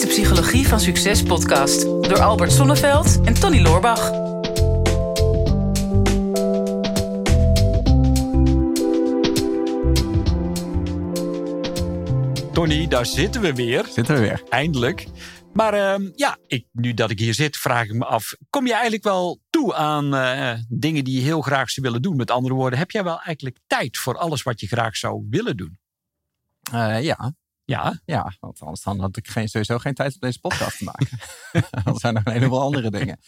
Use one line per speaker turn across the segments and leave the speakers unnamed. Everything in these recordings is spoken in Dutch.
is de Psychologie van Succes podcast door Albert Sonneveld en Tony Loorbach.
Tony, daar zitten we weer.
Zitten we weer.
Eindelijk. Maar ehm, ja, ik, nu dat ik hier zit, vraag ik me af: kom je eigenlijk wel toe aan eh, dingen die je heel graag zou willen doen? Met andere woorden, heb jij wel eigenlijk tijd voor alles wat je graag zou willen doen?
Uh, ja.
Ja.
Ja, want anders dan had ik geen, sowieso geen tijd om deze podcast te maken. dat zijn nog een heleboel andere dingen.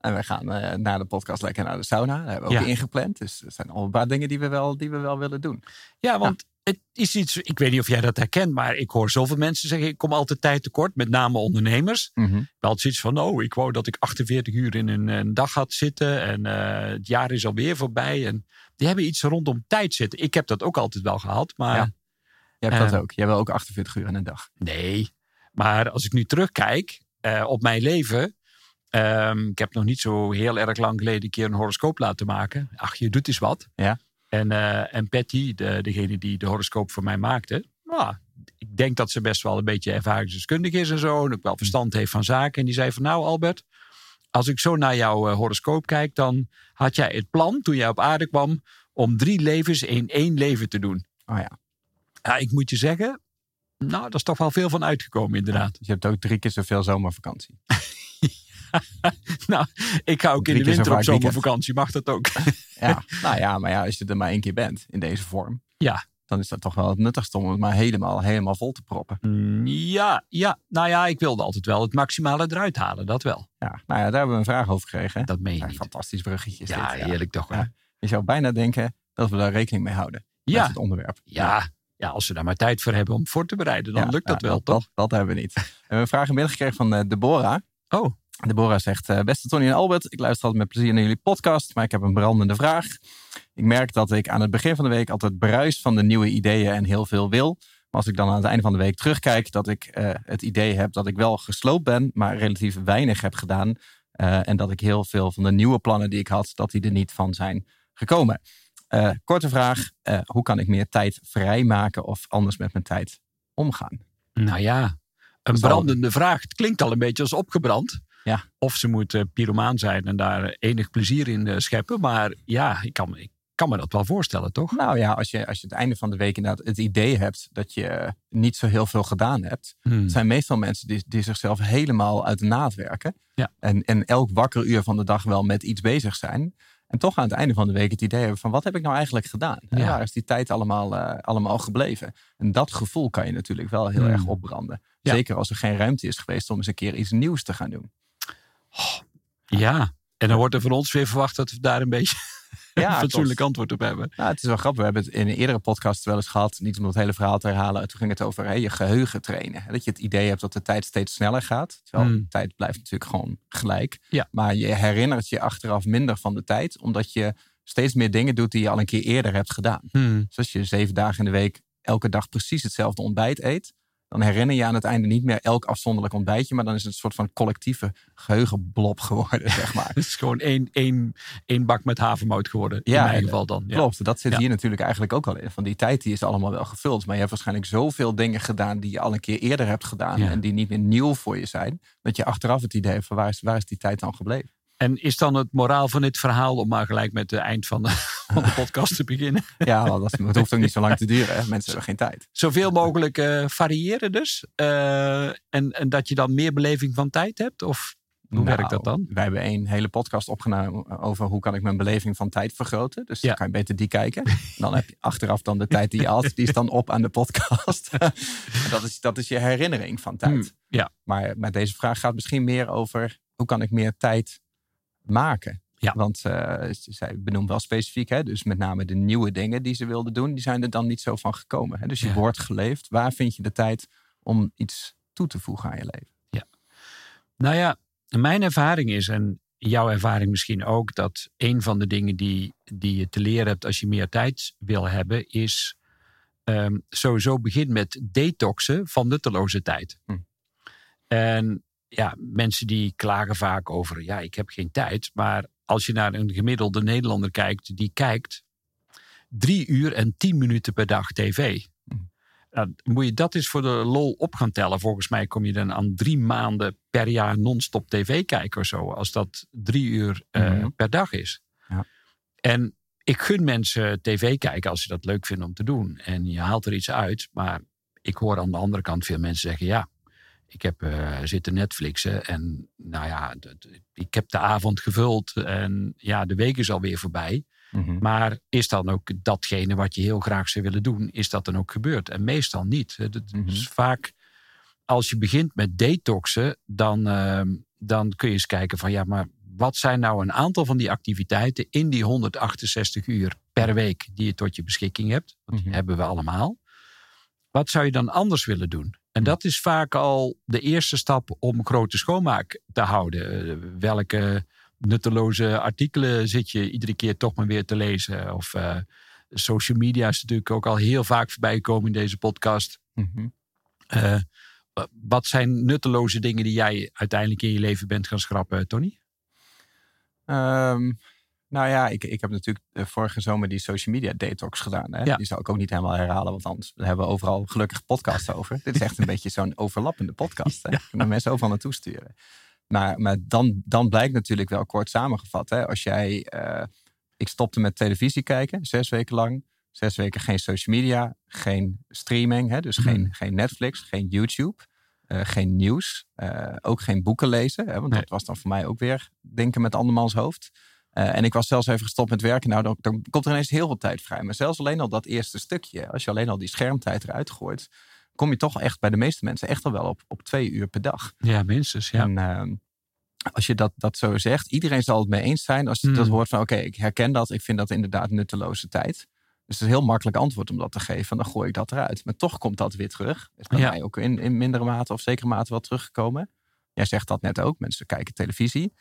En we gaan uh, na de podcast lekker naar de sauna. Dat hebben we ook
Ja.
ingepland. Dus er zijn al een paar dingen die we wel, die we wel willen doen.
Ja, want het is iets, ik weet niet of jij dat herkent, maar ik hoor zoveel mensen zeggen: ik kom altijd tijd tekort, met name ondernemers.
Mhm.
Wel het zoiets van: oh, ik wou dat ik 48 uur in een, een dag had zitten en eh, het jaar is alweer voorbij. En die hebben iets rondom tijd zitten. Ik heb dat ook altijd wel gehad, maar.
Ja. Jij hebt dat
Eh.
ook. Jij wil ook 48 uur in een dag.
Nee, maar als ik nu terugkijk eh, op mijn leven. ehm, ik heb nog niet zo heel erg lang geleden een keer een horoscoop laten maken. Ach, je doet eens wat.
Ja.
En, eh, en Patty, de, degene die de horoscoop voor mij maakte. Nou, ik denk dat ze best wel een beetje ervaringsdeskundig is en zo. En ook wel verstand heeft van zaken. En die zei van nou Albert, als ik zo naar jouw eh, horoscoop kijk. Dan had jij het plan toen jij op aarde kwam om drie levens in één leven te doen.
Oh ja.
Ja, ik moet je zeggen, nou, dat is toch wel veel van uitgekomen, inderdaad.
Dus je hebt ook drie keer zoveel zomervakantie.
Nou, ik ga ook in de
zo
winter op zomervakantie, mag dat ook?
Ja, nou ja, maar ja, als je er maar één keer bent in deze vorm.
Ja.
Dan is dat toch wel het nuttigste om het maar helemaal, helemaal vol te proppen.
Mm, Ja, ja, nou ja, ik wilde altijd wel het maximale eruit halen, dat wel.
Ja, nou ja, daar hebben we een vraag over gekregen. hè?
Dat meen je
Ja,
niet.
fantastisch bruggetje
Ja,
dit.
heerlijk toch wel.
Ja. Je zou bijna denken dat we daar rekening mee houden. Met
Ja,
het onderwerp.
ja, ja, als we daar maar tijd voor hebben om voor te bereiden, dan
Ja,
lukt dat
ja,
wel, toch?
Dat, dat hebben we niet. We hebben een vraag binnengekregen van eh, Deborah.
Oh,
Deborah zegt, eh, beste Tony en Albert, ik luister altijd met plezier naar jullie podcast, maar ik heb een brandende vraag. Ik merk dat ik aan het begin van de week altijd bruis van de nieuwe ideeën en heel veel wil. Maar als ik dan aan het einde van de week terugkijk, dat ik eh, het idee heb dat ik wel gesloopt ben, maar relatief weinig heb gedaan. En dat ik heel veel van de nieuwe plannen die ik had, dat die er niet van zijn gekomen. Eh, korte vraag, eh, hoe kan ik meer tijd vrijmaken of anders met mijn tijd omgaan?
nou ja, een brandende vraag. Het klinkt al een beetje als opgebrand.
Ja.
Of ze moet eh, pyromaan zijn en daar enig plezier in eh, scheppen. Maar ja, ik kan, me- ik kan me dat wel voorstellen, toch?
Nou ja, als je, als je het einde van de week inderdaad het idee hebt dat je niet zo heel veel gedaan hebt.
Hmm.
Het zijn meestal mensen die, die zichzelf helemaal uit de naad werken.
Ja.
En, en elk wakker uur van de dag wel met iets bezig zijn. En toch aan het einde van de week het idee hebben van wat heb ik nou eigenlijk gedaan? En. Waar is die tijd allemaal, eh, allemaal gebleven? En dat gevoel kan je natuurlijk wel heel
Hmm.
erg opbranden.
Ja.
Zeker als er geen ruimte is geweest om eens een keer iets nieuws te gaan doen.
Ja, en dan wordt er van ons weer verwacht dat we daar een beetje
Ja,
een fatsoenlijk antwoord op hebben.
Nou, het is wel grappig. We hebben het in een eerdere podcast wel eens gehad. Niet om het hele verhaal te herhalen. Toen ging het over hè, je geheugen trainen. Dat je het idee hebt dat de tijd steeds sneller gaat. Terwijl
Hmm.
de tijd blijft natuurlijk gewoon gelijk.
Ja.
Maar je herinnert je achteraf minder van de tijd. Omdat je steeds meer dingen doet die je al een keer eerder hebt gedaan.
Hmm.
Dus als je zeven dagen in de week elke dag precies hetzelfde ontbijt eet. Dan herinner je aan het einde niet meer elk afzonderlijk ontbijtje. Maar dan is het een soort van collectieve geheugenblob geworden, zeg maar.
Het is gewoon één, één, één bak met havermout geworden. in
Ja,
mijn
en-
geval dan. Ja.
Klopt, dat zit
Ja.
hier natuurlijk eigenlijk ook al in. Van die tijd die is allemaal wel gevuld. Maar je hebt waarschijnlijk zoveel dingen gedaan die je al een keer eerder hebt gedaan. En die niet meer nieuw voor je zijn. Dat je achteraf het idee hebt van waar is, waar is die tijd dan gebleven?
En is dan het moraal van dit verhaal, om maar gelijk met het eind van de, van de podcast te beginnen,
Ja, wel, dat, het hoeft ook niet zo lang te duren. Hè. Mensen hebben geen tijd.
zoveel mogelijk eh, variëren dus? Eh, en, en dat je dan meer beleving van tijd hebt? Of hoe werkt dat dan?
Nou, Wij hebben een hele podcast opgenomen over hoe kan ik mijn beleving van tijd vergroten. Dus
Ja.
dan kan je beter die kijken. Dan heb je achteraf dan de tijd die je had. Die is dan op aan de podcast. Dat, is, dat is je herinnering van tijd.
Hmm, ja.
Maar, maar deze vraag gaat misschien meer over hoe kan ik meer tijd maken.
Ja.
Want eh, zij benoemt wel specifiek, hè, dus met name de nieuwe dingen die ze wilde doen, die zijn er dan niet zo van gekomen. Hè. Dus je
Ja.
wordt geleefd. Waar vind je de tijd om iets toe te voegen aan je leven?
Nou ja, mijn ervaring is, en jouw ervaring misschien ook, dat een van de dingen die, die je te leren hebt als je meer tijd wil hebben, is ehm, sowieso begin met detoxen van nutteloze tijd.
Hm.
En ja, mensen die klagen vaak over, ja, ik heb geen tijd. Maar als je naar een gemiddelde Nederlander kijkt, die kijkt drie uur en tien minuten per dag tv.
Hm.
Nou, moet je dat eens voor de lol op gaan tellen. Volgens mij kom je dan aan drie maanden per jaar non-stop tv kijken of zo. Als dat drie uur eh,
Mhm.
per dag is.
Ja.
En ik gun mensen tv kijken als ze dat leuk vinden om te doen. En je haalt er iets uit. Maar ik hoor aan de andere kant veel mensen zeggen: ja, ik heb eh, zitten Netflixen. En nou ja, ik heb de avond gevuld. En ja, de week is alweer voorbij.
Mhm.
Maar is dan ook datgene wat je heel graag zou willen doen, is dat dan ook gebeurd? En meestal niet. Het is
Mhm.
vaak, als je begint met detoxen, dan, ehm, dan kun je eens kijken van ja, maar wat zijn nou een aantal van die activiteiten in die 168 uur per week die je tot je beschikking hebt? Die
Mhm.
hebben we allemaal. Wat zou je dan anders willen doen? En dat is vaak al de eerste stap om grote schoonmaak te houden. Eh, welke nutteloze artikelen zit je iedere keer toch maar weer te lezen? Of eh, social media is natuurlijk ook al heel vaak voorbij gekomen in deze podcast.
Mhm.
Eh, wat zijn nutteloze dingen die jij uiteindelijk in je leven bent gaan schrappen, Tony?
Ehm, nou ja, ik, ik heb natuurlijk eh, vorige zomer die social media detox gedaan. Hè?
Ja.
Die zou ik ook niet helemaal herhalen, want anders hebben we overal gelukkig podcasts over. Dit is echt een beetje zo'n overlappende podcast. Hè? Ik kan mensen overal naartoe sturen. Maar, maar dan, dan blijkt natuurlijk wel kort samengevat. Hè? Als jij, eh, ik stopte met televisie kijken, zes weken lang. Zes weken geen social media, geen streaming. Hè? Dus geen,
Hmm.
geen Netflix, geen YouTube. eh, geen nieuws, ook geen boeken lezen. Hè? Want
Nee.
dat was dan voor mij ook weer denken met andermans hoofd. Eh, en ik was zelfs even gestopt met werken. Nou, dan, dan komt er ineens heel veel tijd vrij. Maar zelfs alleen al dat eerste stukje, als je alleen al die schermtijd eruit gooit, kom je toch echt bij de meeste mensen echt al wel op, op twee uur per dag.
Ja, minstens. Ja.
En ehm, als je dat, dat zo zegt, iedereen zal het mee eens zijn als je
Hmm.
dat hoort van oké, ik herken dat, ik vind dat inderdaad nutteloze tijd. Dus het is een heel makkelijk antwoord om dat te geven. Dan gooi ik dat eruit. Maar toch komt dat weer terug. Is bij
Ja.
mij ook in, in mindere mate of zekere mate wel teruggekomen. Jij zegt dat net ook. Mensen kijken televisie.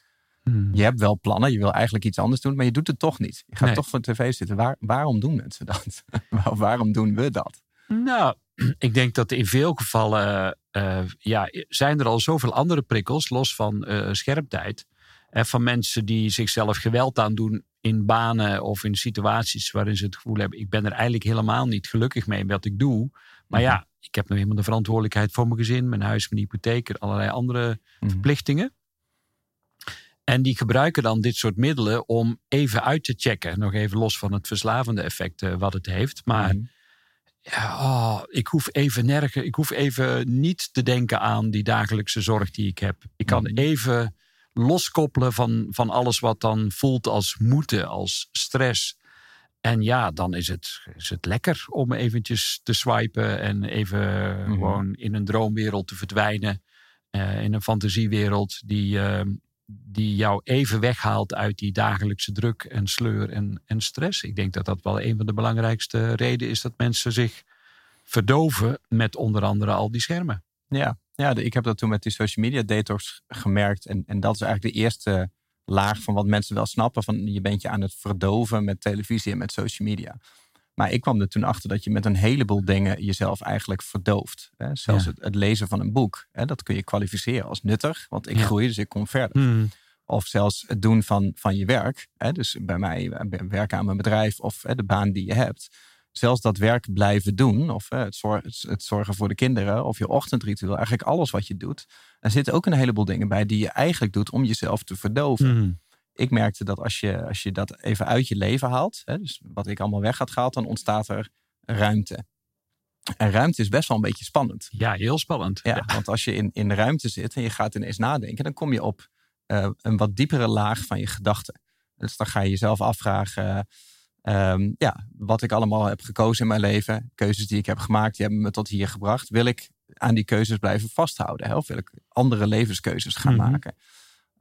Hmm.
Je hebt wel plannen, je wil eigenlijk iets anders doen, maar je doet het toch niet. Je gaat
Nee.
toch voor tv zitten. Waar, waarom doen mensen dat? Waar- waarom doen we dat?
Nou, ik denk dat in veel gevallen eh, ja, zijn er al zoveel andere prikkels, los van eh schermtijd. En van mensen die zichzelf geweld aandoen in banen of in situaties waarin ze het gevoel hebben: ik ben er eigenlijk helemaal niet gelukkig mee met wat ik doe. Maar
Mhm.
ja, ik heb nou helemaal de verantwoordelijkheid voor mijn gezin, mijn huis, mijn hypotheek, en allerlei andere
Mhm.
verplichtingen. En die gebruiken dan dit soort middelen om even uit te checken. Nog even los van het verslavende effect eh, wat het heeft. Maar
Mhm.
ja, oh, ik hoef even nergens, ik hoef even niet te denken aan die dagelijkse zorg die ik heb. Ik kan
Mhm.
even loskoppelen van, van alles wat dan voelt als moeten, als stress. En ja, dan is het, is het lekker om eventjes te swipen en even
Mhm.
gewoon in een droomwereld te verdwijnen. eh, in een fantasiewereld die, eh, die jou even weghaalt uit die dagelijkse druk en sleur en, en stress. Ik denk dat dat wel een van de belangrijkste redenen is dat mensen zich verdoven met onder andere al die schermen.
Ja, ja ik heb dat toen met die social media detox gemerkt. En, en dat is eigenlijk de eerste laag van wat mensen wel snappen. Van je bent je aan het verdoven met televisie en met social media. Maar ik kwam er toen achter dat je met een heleboel dingen jezelf eigenlijk verdooft. Hè? Zelfs
Ja.
het, het lezen van een boek. Hè? Dat kun je kwalificeren als nuttig. Want ik
Ja.
groei, dus ik kom verder. Of zelfs het doen van, van je werk. Hè? Dus bij mij eh, werken aan mijn bedrijf of hè, de baan die je hebt. Zelfs dat werk blijven doen. Of hè, het, zor- het- zorgen voor de kinderen. Of je ochtendritueel. Eigenlijk alles wat je doet. Er zitten ook een heleboel dingen bij die je eigenlijk doet om jezelf te verdoven.
Mhm.
Ik merkte dat als je, als je dat even uit je leven haalt. Hè, dus wat ik allemaal weg had gehaald. Dan ontstaat er ruimte. En ruimte is best wel een beetje spannend.
Ja, heel spannend.
Ja, want als je in, in de ruimte zit en je gaat ineens nadenken, dan kom je op eh, een wat diepere laag van je gedachten. Dus dan ga je jezelf afvragen, ehm, ja, wat ik allemaal heb gekozen in mijn leven, keuzes die ik heb gemaakt, die hebben me tot hier gebracht. Wil ik aan die keuzes blijven vasthouden? Hè? Of wil ik andere levenskeuzes gaan
Mhm.
maken?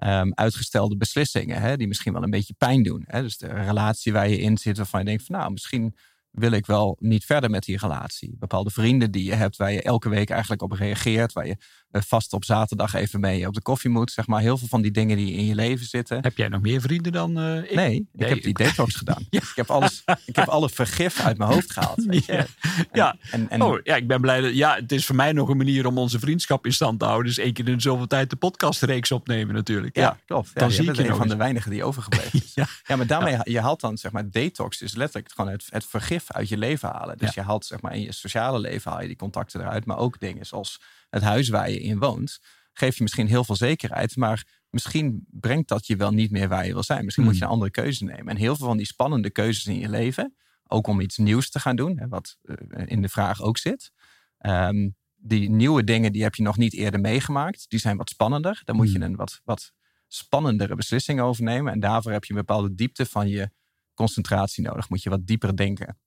Ehm, uitgestelde beslissingen, hè, die misschien wel een beetje pijn doen. Hè? Dus de relatie waar je in zit, waarvan je denkt van nou, misschien wil ik wel niet verder met die relatie. Bepaalde vrienden die je hebt, waar je elke week eigenlijk op reageert, waar je vast op zaterdag even mee op de koffie moet. Zeg maar heel veel van die dingen die in je leven zitten.
Heb jij nog meer vrienden dan uh, ik?
Nee, ik heb die detox gedaan. Ik, heb alles, ik heb alle vergif uit mijn hoofd gehaald. Weet je?
Ja.
En,
Ja.
En, en,
Oh, ja, ik ben blij dat. Ja, het is voor mij nog een manier om onze vriendschap in stand te houden. Dus één keer in zoveel tijd de podcastreeks opnemen, natuurlijk.
ja, klopt. Ja,
dan
je
zie ik je
een van de weinigen die overgebleven is.
Ja.
Ja, maar daarmee, je haalt dan, zeg maar, detox is letterlijk gewoon het, het vergif uit je leven halen. Dus je haalt, zeg maar, in je sociale leven haal je die contacten eruit. Maar ook dingen zoals het huis waar je in woont. Geeft je misschien heel veel zekerheid, maar misschien brengt dat je wel niet meer waar je wil zijn. Misschien moet je
Hmm.
een andere keuze nemen. En heel veel van die spannende keuzes in je leven, ook om iets nieuws te gaan doen, hè, wat eh, in de vraag ook zit. Ehm, die nieuwe dingen, die heb je nog niet eerder meegemaakt. Die zijn wat spannender. Daar moet je
Hmm.
een wat, wat spannendere beslissing over nemen. En daarvoor heb je een bepaalde diepte van je concentratie nodig. Moet je wat dieper denken.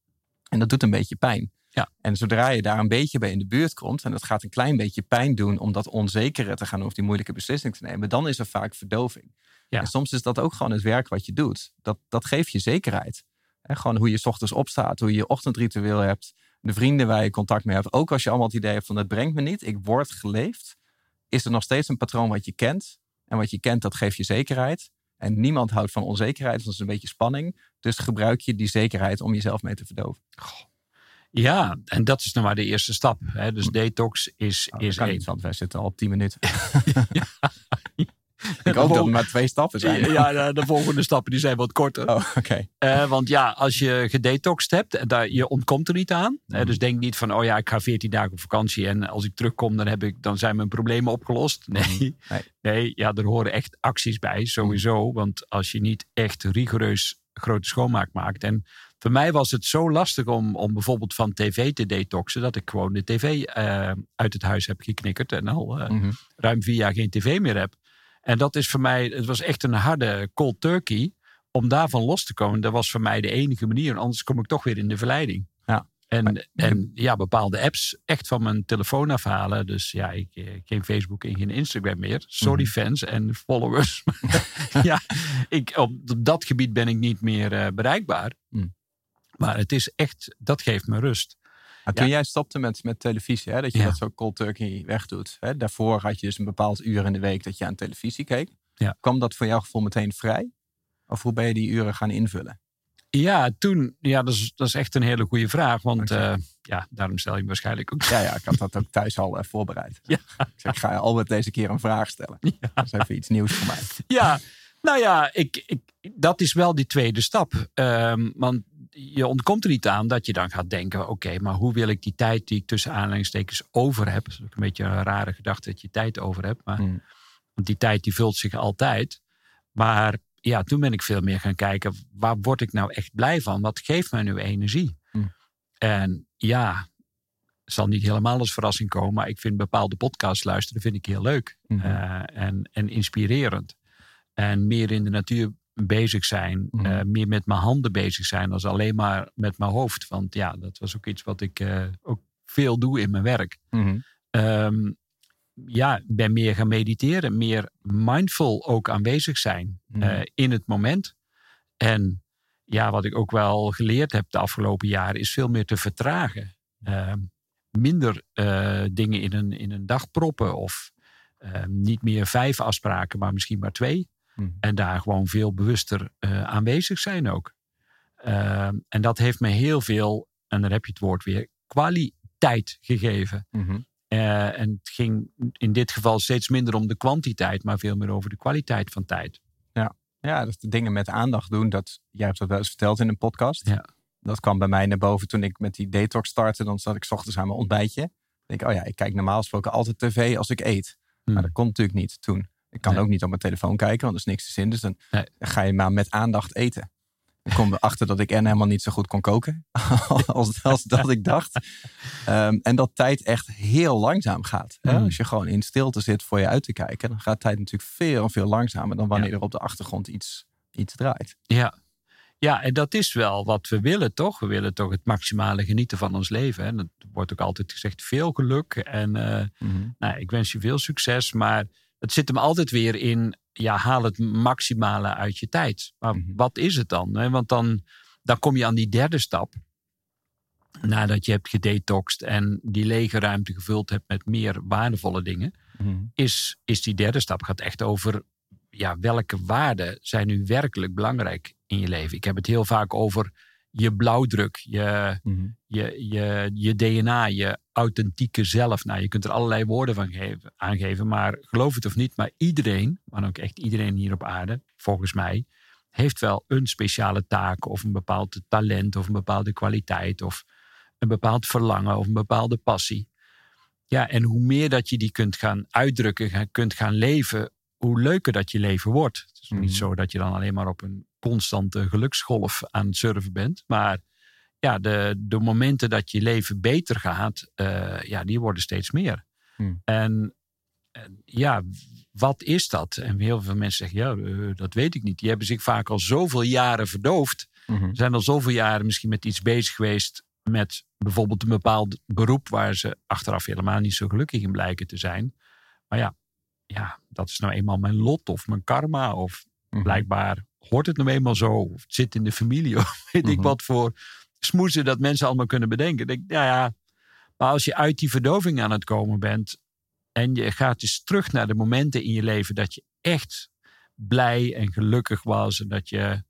En dat doet een beetje pijn.
Ja.
En zodra je daar een beetje bij in de buurt komt, en dat gaat een klein beetje pijn doen om dat onzekere te gaan doen of die moeilijke beslissing te nemen, dan is er vaak verdoving.
Ja.
En soms is dat ook gewoon het werk wat je doet. Dat, dat geeft je zekerheid. Hè, gewoon hoe je 's ochtends opstaat, hoe je je ochtendritueel hebt, de vrienden waar je contact mee hebt. Ook als je allemaal het idee hebt van het brengt me niet, ik word geleefd, is er nog steeds een patroon wat je kent. En wat je kent, dat geeft je zekerheid. En niemand houdt van onzekerheid, want dat is een beetje spanning. Dus gebruik je die zekerheid om jezelf mee te verdoven.
Ja, en dat is nou maar de eerste stap. Hè. Dus detox is,
dat
is één.
niet, want wij zitten al op 10 minuten. ik hoop dat het maar twee stappen zijn.
Ja, de, de volgende stappen die zijn wat korter.
Oh, oké.
Eh, want ja, als je gedetoxed hebt, en daar, je ontkomt er niet aan. hè,
Mhm.
dus denk niet van, oh ja, ik ga 14 dagen op vakantie en als ik terugkom, dan, heb ik, dan zijn mijn problemen opgelost. Nee,
Mhm. Nee.
nee. ja, er horen echt acties bij, sowieso. Want als je niet echt rigoureus grote schoonmaak maakt. En voor mij was het zo lastig om, om bijvoorbeeld van tv te detoxen, dat ik gewoon de tv eh, uit het huis heb geknikkerd en al eh,
Mhm.
ruim vier jaar geen tv meer heb. En dat is voor mij, het was echt een harde cold turkey. Om daarvan los te komen, dat was voor mij de enige manier. Anders kom ik toch weer in de verleiding.
Ja.
En, en ja, bepaalde apps echt van mijn telefoon afhalen. Dus ja, ik, eh, geen Facebook en geen Instagram meer. Sorry
Mhm.
fans en followers. ja, ik, op dat gebied ben ik niet meer bereikbaar.
Mhm.
Maar het is echt, dat geeft me rust.
Nou, toen jij stopte met, met televisie, hè, dat je
Ja.
dat zo cold turkey wegdoet. Hè, daarvoor had je dus een bepaald uur in de week dat je aan televisie keek.
Ja.
Kwam dat voor jouw gevoel meteen vrij? Of hoe ben je die uren gaan invullen?
Ja, toen, ja, dat is, dat is echt een hele goede vraag. Want eh, ja, daarom stel je me waarschijnlijk ook.
Ja, ja, ik had dat ook thuis al eh, voorbereid.
Ja.
Ik ga Albert deze keer een vraag stellen. Dat is even iets nieuws voor mij.
Ja, nou ja, ik, ik, dat is wel die tweede stap. Ehm, want je ontkomt er niet aan dat je dan gaat denken: oké, maar hoe wil ik die tijd die ik tussen aanhalingstekens over heb? Dat is ook een beetje een rare gedachte dat je tijd over hebt. Maar,
Hmm.
Want die tijd die vult zich altijd. Maar ja, toen ben ik veel meer gaan kijken: waar word ik nou echt blij van? Wat geeft mij nu energie?
Hmm.
En ja, zal niet helemaal als verrassing komen, maar ik vind bepaalde podcasts luisteren vind ik heel leuk
Mhm.
eh, en, en inspirerend. En meer in de natuur bezig zijn,
Mhm.
eh, meer met mijn handen bezig zijn als alleen maar met mijn hoofd. Want ja, dat was ook iets wat ik eh, ook veel doe in mijn werk.
Mhm.
Ehm, ja, ben meer gaan mediteren, meer mindful ook aanwezig zijn
Mhm.
eh, in het moment. En ja, wat ik ook wel geleerd heb de afgelopen jaren, is veel meer te vertragen. Ehm, minder dingen in een, in een dag proppen of ehm, niet meer vijf afspraken, maar misschien maar twee.
Mhm.
En daar gewoon veel bewuster eh, aanwezig zijn ook. Ehm, en dat heeft me heel veel, en dan heb je het woord weer, kwaliteit gegeven.
Mhm.
Eh, en het ging in dit geval steeds minder om de kwantiteit, maar veel meer over de kwaliteit van tijd.
Ja, dat de dingen met aandacht doen. Dat, jij hebt dat wel eens verteld in een podcast.
Ja.
Dat kwam bij mij naar boven toen ik met die detox startte. Dan zat ik 's ochtends aan mijn ontbijtje. Dan denk ik, oh ja, ik kijk normaal gesproken altijd tv als ik eet.
Hmm.
Maar dat kon natuurlijk niet toen. Ik kan
Nee.
ook niet op mijn telefoon kijken, want er is niks te zin. Dus dan
Nee.
ga je maar met aandacht eten. Ik kom erachter dat ik en helemaal niet zo goed kon koken. als, als dat ik dacht. Ehm, en dat tijd echt heel langzaam gaat. Hè?
Mm.
Als je gewoon in stilte zit voor je uit te kijken. Dan gaat tijd natuurlijk veel en veel langzamer dan wanneer
Ja.
er op de achtergrond iets, iets draait.
Ja. ja, en dat is wel wat we willen, toch? We willen toch het maximale genieten van ons leven. En dat wordt ook altijd gezegd, veel geluk. En eh, nou, ik wens je veel succes. Maar het zit hem altijd weer in, ja, haal het maximale uit je tijd. Maar
Mhm.
wat is het dan? Hè? Want dan, dan kom je aan die derde stap. Nadat je hebt gedetoxed en die lege ruimte gevuld hebt met meer waardevolle dingen.
Mhm.
is, is die derde stap gaat echt over ja, welke waarden zijn nu werkelijk belangrijk in je leven. Ik heb het heel vaak over je blauwdruk, je,
Mhm.
je, je, je DNA, je authentieke zelf. Nou, je kunt er allerlei woorden van geven, aangeven, maar geloof het of niet, maar iedereen, maar ook echt iedereen hier op aarde, volgens mij, heeft wel een speciale taak of een bepaald talent of een bepaalde kwaliteit of een bepaald verlangen of een bepaalde passie. Ja, en hoe meer dat je die kunt gaan uitdrukken, kunt gaan leven, hoe leuker dat je leven wordt. Het is
Mhm.
niet zo dat je dan alleen maar op een constante geluksgolf aan het surfen bent, maar ja, de, de momenten dat je leven beter gaat, eh, ja, die worden steeds meer.
Hmm.
En, en ja, wat is dat? En heel veel mensen zeggen, ja, eh, dat weet ik niet. Die hebben zich vaak al zoveel jaren verdoofd.
Mhm.
Zijn al zoveel jaren misschien met iets bezig geweest. Met bijvoorbeeld een bepaald beroep waar ze achteraf helemaal niet zo gelukkig in blijken te zijn. Maar ja, ja dat is nou eenmaal mijn lot of mijn karma. Of
Mhm.
blijkbaar hoort het nou eenmaal zo. Of het zit in de familie. Of weet ik
Mhm.
wat voor smoezen dat mensen allemaal kunnen bedenken. Denk, ja, ja, maar als je uit die verdoving aan het komen bent. En je gaat dus terug naar de momenten in je leven dat je echt blij en gelukkig was. En dat je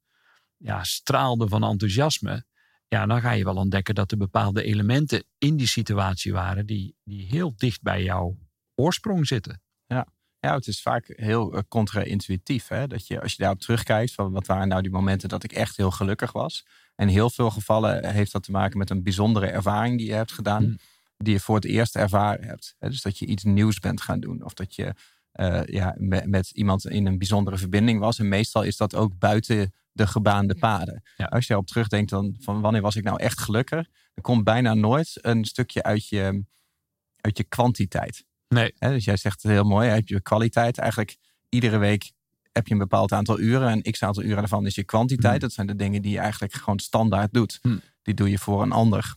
ja, straalde van enthousiasme. Ja, dan ga je wel ontdekken dat er bepaalde elementen in die situatie waren. die, die heel dicht bij jouw oorsprong zitten.
Ja, het is vaak heel eh, contra-intuïtief. Hè? Dat je, als je daarop terugkijkt, van wat waren nou die momenten dat ik echt heel gelukkig was. En in heel veel gevallen heeft dat te maken met een bijzondere ervaring die je hebt gedaan.
Hmm.
Die je voor het eerst ervaren hebt. Hè? Dus dat je iets nieuws bent gaan doen. Of dat je eh, ja, met, met iemand in een bijzondere verbinding was. En meestal is dat ook buiten de gebaande paden.
Ja.
Als je erop terugdenkt dan van wanneer was ik nou echt gelukkig. Dan komt bijna nooit een stukje uit je, uit je kwantiteit.
Nee.
Dus jij zegt het heel mooi, heb je kwaliteit. Eigenlijk iedere week heb je een bepaald aantal uren. En x aantal uren daarvan is je kwantiteit.
Hmm.
Dat zijn de dingen die je eigenlijk gewoon standaard doet.
Hmm.
Die doe je voor een ander.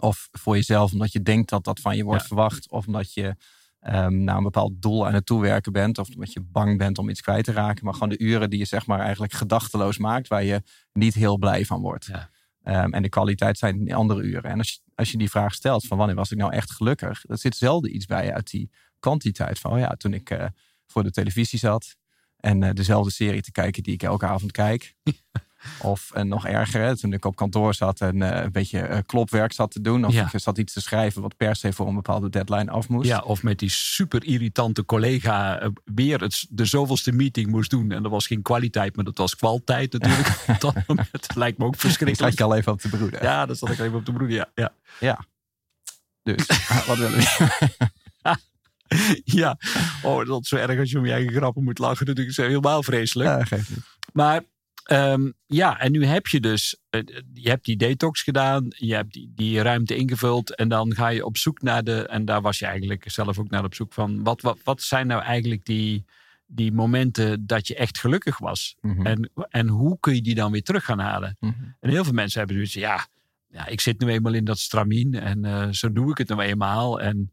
Of voor jezelf, omdat je denkt dat dat van je wordt
Ja.
verwacht. Of omdat je ehm, naar een bepaald doel aan het toewerken bent. Of omdat je bang bent om iets kwijt te raken. Maar gewoon de uren die je zeg maar eigenlijk gedachteloos maakt. Waar je niet heel blij van wordt.
Ja.
Ehm, en de kwaliteit zijn die andere uren. En als je, als je die vraag stelt van wanneer was ik nou echt gelukkig? Er zit zelden iets bij uit die kwantiteit. Van oh ja, toen ik eh, voor de televisie zat. En eh, dezelfde serie te kijken die ik elke avond kijk. Of en nog erger, hè, toen ik op kantoor zat en eh, een beetje eh, klopwerk zat te doen. Of
Ja.
ik zat iets te schrijven wat per se voor een bepaalde deadline af moest.
Ja, of met die super irritante collega eh, weer het, de zoveelste meeting moest doen. En dat was geen kwaliteit, maar dat was kwaliteit natuurlijk. op dat moment. Lijkt me ook
ik zat
verschrikkelijk.
je al even op te broeden.
Ja, dat zat ik even op de broeder. Ja, ja.
Dus wat willen we?
ja. Oh, dat is zo erg als je om je eigen grappen moet lachen. Dat is helemaal vreselijk.
Ja, geeft niet.
Maar ehm, ja, en nu heb je dus, eh, je hebt die detox gedaan, je hebt die, die ruimte ingevuld en dan ga je op zoek naar de, en daar was je eigenlijk zelf ook naar op zoek van, wat, wat, wat zijn nou eigenlijk die, die momenten dat je echt gelukkig was?
Mhm.
En, en hoe kun je die dan weer terug gaan halen?
Mhm.
En heel veel mensen hebben dus, ja, ja ik zit nu eenmaal in dat stramien en eh, zo doe ik het nou eenmaal. En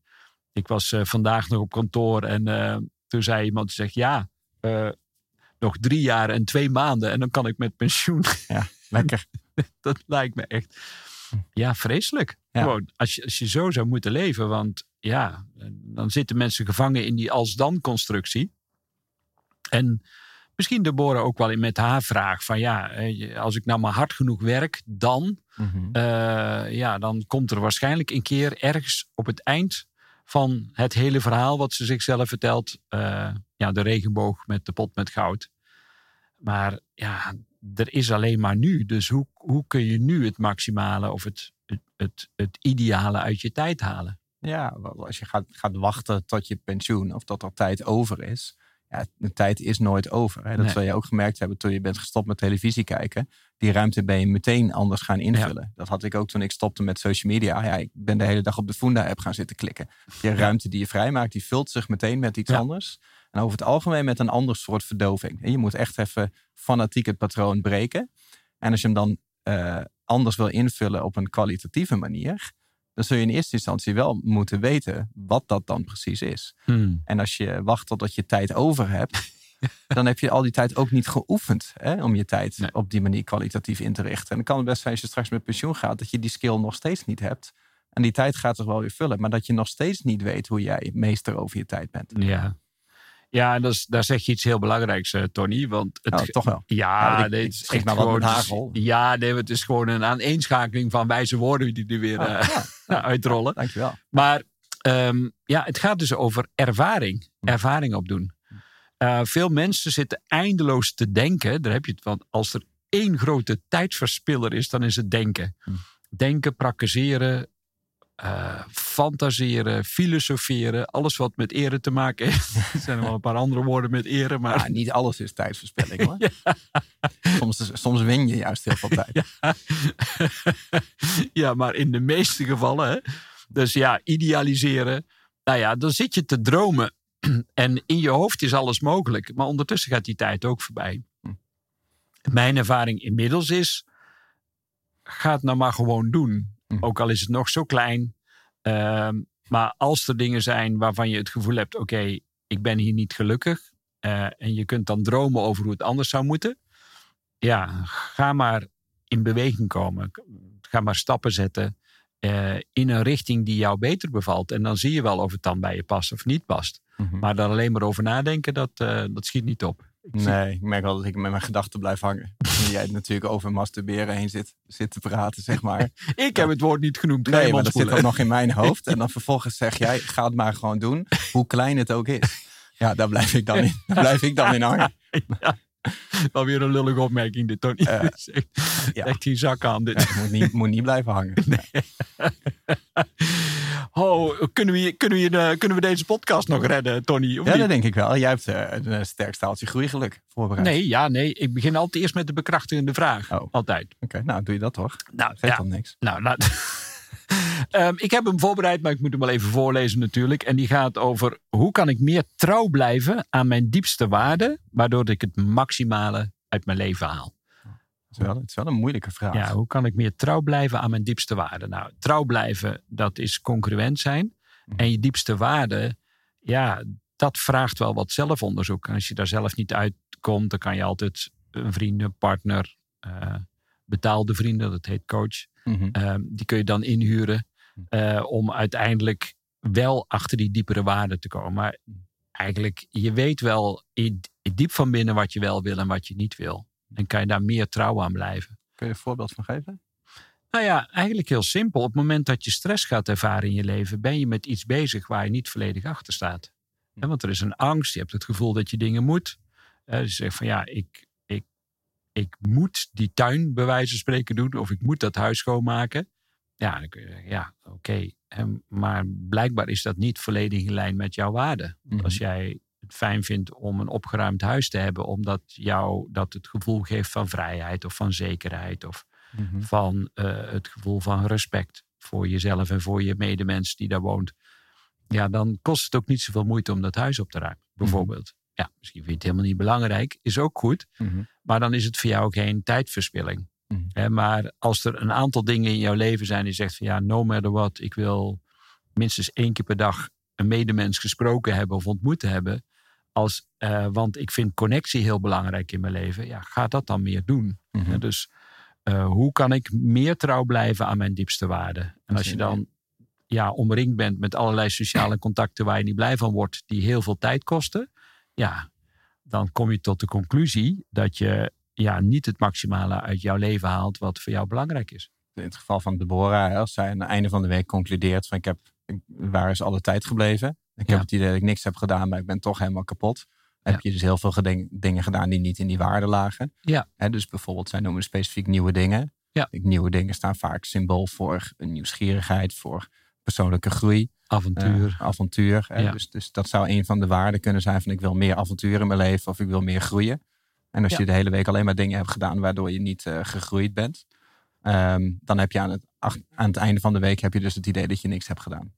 ik was eh, vandaag nog op kantoor en eh, toen zei iemand, die zegt, ja, eh, nog drie jaar en twee maanden en dan kan ik met pensioen.
Lekker.
dat lijkt me echt, ja, vreselijk.
Ja.
Gewoon, als je, als je zo zou moeten leven, want ja, dan zitten mensen gevangen in die als-dan-constructie. En misschien de boren ook wel in met haar vraag van ja, eh, als ik nou maar hard genoeg werk, dan,
Mhm.
eh, ja, dan komt er waarschijnlijk een keer ergens op het eind van het hele verhaal wat ze zichzelf vertelt, eh, ja, de regenboog met de pot met goud. Maar ja, er is alleen maar nu. Dus hoe, hoe kun je nu het maximale of het, het, het, het ideale uit je tijd halen?
Ja, als je gaat, gaat wachten tot je pensioen of tot er tijd over is. Ja, de tijd is nooit over. Hè. Dat
Nee.
zal je ook gemerkt hebben toen je bent gestopt met televisie kijken. Die ruimte ben je meteen anders gaan invullen. Dat had ik ook toen ik stopte met social media. Ja, ik ben de hele dag op de Funda-app gaan zitten klikken. Die ruimte die je vrijmaakt, die vult zich meteen met iets
Ja.
anders. En over het algemeen met een ander soort verdoving. En je moet echt even fanatiek het patroon breken. En als je hem dan eh, anders wil invullen op een kwalitatieve manier, dan zul je in eerste instantie wel moeten weten wat dat dan precies is. En als je wacht totdat je tijd over hebt, dan heb je al die tijd ook niet geoefend hè, om je tijd
Nee.
op die manier kwalitatief in te richten. En dan kan het best zijn als je straks met pensioen gaat, dat je die skill nog steeds niet hebt. En die tijd gaat zich wel weer vullen. Maar dat je nog steeds niet weet hoe jij meester over je tijd bent.
Ja. Ja, en dat is, daar zeg je iets heel belangrijks, uh, Tony. Want het,
oh, toch wel.
Ja,
is echt hagel.
Ja, nee, het is gewoon een aaneenschakeling van wijze woorden die er weer oh, uh, ja. uitrollen.
Dankjewel.
Maar um, ja, het gaat dus over ervaring. Hm. Ervaring opdoen. Uh, veel mensen zitten eindeloos te denken. Daar heb je het van. Als er één grote tijdverspiller is, dan is het denken. Hm. Denken, praktiseren, uh, fantaseren, filosoferen, alles wat met eren te maken heeft. er zijn er wel een paar andere woorden met eren, maar...
Ja, niet alles is tijdsverspilling hoor. ja. soms, soms win je juist heel veel tijd.
ja. ja, maar in de meeste gevallen. Hè? Dus ja, idealiseren. Nou ja, dan zit je te dromen. en in je hoofd is alles mogelijk. Maar ondertussen gaat die tijd ook voorbij. Hm. Mijn ervaring inmiddels is... Ga het nou maar gewoon doen. Hm. Ook al is het nog zo klein. Ehm, maar als er dingen zijn waarvan je het gevoel hebt: oké, ik ben hier niet gelukkig. Uh, en je kunt dan dromen over hoe het anders zou moeten. Ja, ga maar in beweging komen. Ga maar stappen zetten. Uh, in een richting die jou beter bevalt. En dan zie je wel of het dan bij je past of niet past. Mm -hmm. Maar daar alleen maar over nadenken, dat, uh, dat schiet niet op.
Ik nee, ik merk wel dat ik met mijn gedachten blijf hangen. En jij natuurlijk over masturberen heen zit, zit te praten, zeg maar.
ik heb het woord niet genoemd.
Nee, maar dat zit ook nog in mijn hoofd. En dan vervolgens zeg jij, ga het maar gewoon doen. Hoe klein het ook is. Ja, daar blijf ik dan in, daar blijf ik dan in hangen.
Ja. Wel weer een lullige opmerking dit, Tony. Uh, echt, ja. echt die zak aan dit.
Ja, moet, niet, moet niet blijven hangen. Nee.
Oh, kunnen we, kunnen, we, uh, kunnen we deze podcast nog redden, Tony?
Of ja, niet? dat denk ik wel. Jij hebt uh, een sterk staaltje groeigeluk voorbereid.
Nee, ja, nee. Ik begin altijd eerst met de bekrachtigende vraag.
Oh.
Altijd.
Oké, okay, nou doe je dat toch?
Nou,
Geeft
ja.
dan niks.
Nou, nou Um, ik heb hem voorbereid, maar ik moet hem wel even voorlezen natuurlijk. En die gaat over hoe kan ik meer trouw blijven aan mijn diepste waarden, waardoor ik het maximale uit mijn leven haal.
Het is, wel, het is wel een moeilijke vraag.
Ja, hoe kan ik meer trouw blijven aan mijn diepste waarden? Nou, trouw blijven, dat is congruent zijn. Mm. En je diepste waarden, ja, dat vraagt wel wat zelfonderzoek. En als je daar zelf niet uitkomt, dan kan je altijd een vrienden, partner, uh, betaalde vrienden, dat heet coach. Mm -hmm. uh, die kun je dan inhuren. Uh, om uiteindelijk wel achter die diepere waarden te komen. Maar eigenlijk, je weet wel diep van binnen wat je wel wil en wat je niet wil. En kan je daar meer trouw aan blijven.
Kun je een voorbeeld van geven?
Nou ja, eigenlijk heel simpel. Op het moment dat je stress gaat ervaren in je leven, ben je met iets bezig waar je niet volledig achter staat. Hm. Want er is een angst, je hebt het gevoel dat je dingen moet. Uh, dus je zegt van ja, ik, ik, ik moet die tuin bij wijze van spreken doen, of ik moet dat huis schoonmaken. Ja, dan kun je zeggen, ja, oké. Okay. Maar blijkbaar is dat niet volledig in lijn met jouw waarden. Want mm-hmm. als jij het fijn vindt om een opgeruimd huis te hebben, omdat jou dat het gevoel geeft van vrijheid of van zekerheid of mm-hmm. van uh, het gevoel van respect voor jezelf en voor je medemens die daar woont. Ja, dan kost het ook niet zoveel moeite om dat huis op te ruimen, bijvoorbeeld. Mm-hmm. Ja, misschien vind je het helemaal niet belangrijk, is ook goed. Maar dan is het voor jou geen tijdverspilling. Maar als er een aantal dingen in jouw leven zijn die zegt van ja, no matter what, ik wil minstens één keer per dag een medemens gesproken hebben of ontmoet hebben. Als, uh, want ik vind connectie heel belangrijk in mijn leven. Ja, ga dat dan meer doen. Mm-hmm. dus uh, hoe kan ik meer trouw blijven aan mijn diepste waarden? En als je dan ja, omringd bent met allerlei sociale contacten waar je niet blij van wordt, die heel veel tijd kosten. Ja, dan kom je tot de conclusie dat je ja, niet het maximale uit jouw leven haalt wat voor jou belangrijk is.
In het geval van Deborah, als zij aan het einde van de week concludeert van ik heb, waar is alle tijd gebleven? Ik ja. heb het idee dat ik niks heb gedaan, maar ik ben toch helemaal kapot. Heb je dus heel veel dingen gedaan die niet in die waarde lagen.
Ja.
He, dus bijvoorbeeld, zij noemen specifiek nieuwe dingen.
Ja.
Nieuwe dingen staan vaak symbool voor een nieuwsgierigheid, voor persoonlijke groei.
Avontuur.
Uh, avontuur. Ja. Dus, dus dat zou een van de waarden kunnen zijn van ik wil meer avontuur in mijn leven of ik wil meer groeien. En als ja. je de hele week alleen maar dingen hebt gedaan waardoor je niet uh, gegroeid bent, um, dan heb je aan het, aan het einde van de week heb je dus het idee dat je niks hebt gedaan.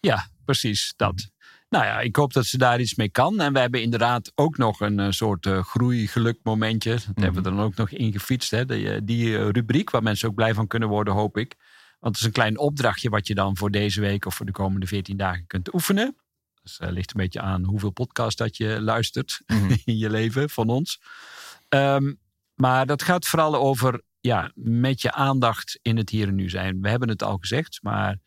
Ja, precies dat. Nou ja, ik hoop dat ze daar iets mee kan. En we hebben inderdaad ook nog een uh, soort uh, groei-geluk momentje. Dat mm-hmm. hebben we dan ook nog ingefietst. Hè? Die, die rubriek waar mensen ook blij van kunnen worden, hoop ik. Want het is een klein opdrachtje wat je dan voor deze week of voor de komende 14 dagen kunt oefenen. Dus uh, ligt een beetje aan hoeveel podcast dat je luistert mm-hmm. in je leven van ons. Um, maar dat gaat vooral over ja, met je aandacht in het hier en nu zijn. We hebben het al gezegd, maar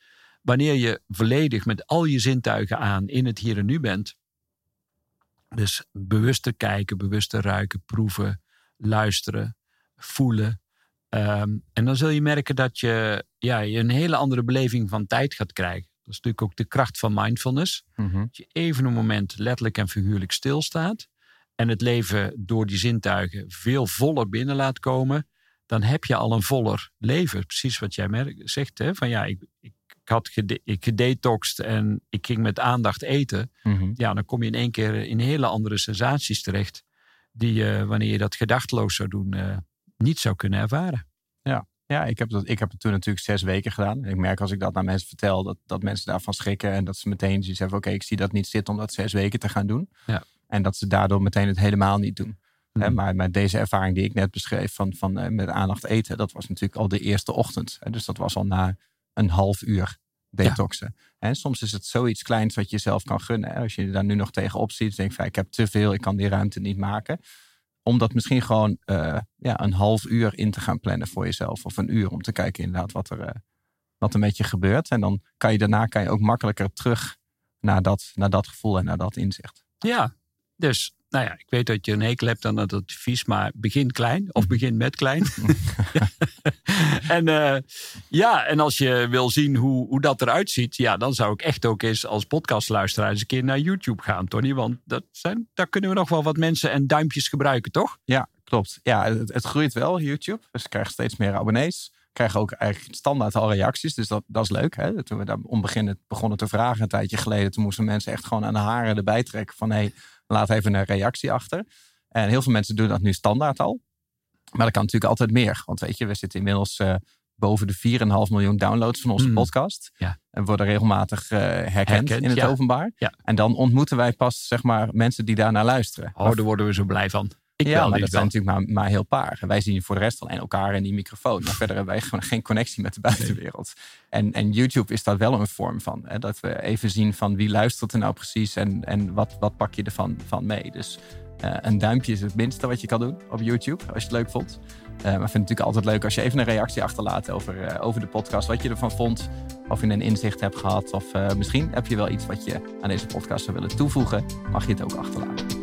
wanneer je volledig met al je zintuigen aan in het hier en nu bent. Dus bewuster kijken, bewuster ruiken, proeven, luisteren, voelen. Ehm, en dan zul je merken dat je, ja, je een hele andere beleving van tijd gaat krijgen. Dat is natuurlijk ook de kracht van mindfulness.
Mhm.
Dat je even een moment letterlijk en figuurlijk stilstaat. En het leven door die zintuigen veel voller binnen laat komen. Dan heb je al een voller leven. Precies wat jij merkt, zegt. Hè? Van ja, ik, ik, ik had gede, gedetoxed en ik ging met aandacht eten.
Mhm.
Ja, dan kom je in één keer in hele andere sensaties terecht. Die je, wanneer je dat gedachteloos zou doen, eh, niet zou kunnen ervaren.
Ja, ik heb, dat, ik heb het toen natuurlijk zes weken gedaan. Ik merk als ik dat naar mensen vertel, dat, dat mensen daarvan schrikken. En dat ze meteen zoiets hebben, oké, ik zie dat niet zitten om dat zes weken te gaan doen.
Ja.
En dat ze daardoor meteen het helemaal niet doen.
Mhm.
maar met deze ervaring die ik net beschreef van, van eh, met aandacht eten, dat was natuurlijk al de eerste ochtend. Dus dat was al na een half uur detoxen. En soms is het zoiets kleins wat je zelf kan gunnen. Als je daar nu nog tegenop ziet, denk je van ik heb te veel, ik kan die ruimte niet maken. Om dat misschien gewoon eh, ja, een half uur in te gaan plannen voor jezelf. Of een uur om te kijken inderdaad wat er, eh, wat er met je gebeurt. En dan kan je daarna kan je ook makkelijker terug naar dat, naar dat gevoel en naar dat inzicht.
Ja, dus nou ja, ik weet dat je een hekel hebt aan dat advies, maar begin klein of begin met klein. en eh, ja, en als je wil zien hoe, hoe dat eruit ziet, ja, dan zou ik echt ook eens als podcastluisteraar eens een keer naar YouTube gaan, Tony. Want dat zijn, daar kunnen we nog wel wat mensen en duimpjes gebruiken, toch?
Ja, klopt. Ja, het, het groeit wel, YouTube. Dus ik krijg steeds meer abonnees. Ik krijg ook eigenlijk standaard al reacties. Dus dat, dat is leuk. Hè? Toen we daar om beginnen, begonnen te vragen een tijdje geleden. Toen moesten mensen echt gewoon aan de haren erbij trekken. Van hé, hey, laat even een reactie achter. En heel veel mensen doen dat nu standaard al. Maar dat kan natuurlijk altijd meer. Want weet je, we zitten inmiddels eh, boven de 4,5 miljoen downloads van onze
Mm.
podcast.
Ja.
En worden regelmatig eh, herkend,
Herkend,
in het
ja.
openbaar.
Ja.
En dan ontmoeten wij pas zeg maar, mensen die daarnaar luisteren.
Oh, daar worden we zo blij van. Ik
ja,
wel,
maar dat zijn natuurlijk maar, maar heel paar. En wij zien voor de rest alleen elkaar en die microfoon. Maar verder hebben wij gewoon geen connectie met de buitenwereld. En, en YouTube is daar wel een vorm van. Hè? Dat we even zien van wie luistert er nou precies en, en wat, wat pak je ervan van mee. Dus eh, een duimpje is het minste wat je kan doen op YouTube, als je het leuk vond. Eh, maar ik vind het natuurlijk altijd leuk als je even een reactie achterlaat over, eh, over de podcast. Wat je ervan vond, of je een inzicht hebt gehad. Of misschien heb je wel iets wat je aan deze podcast zou willen toevoegen. Mag je het ook achterlaten.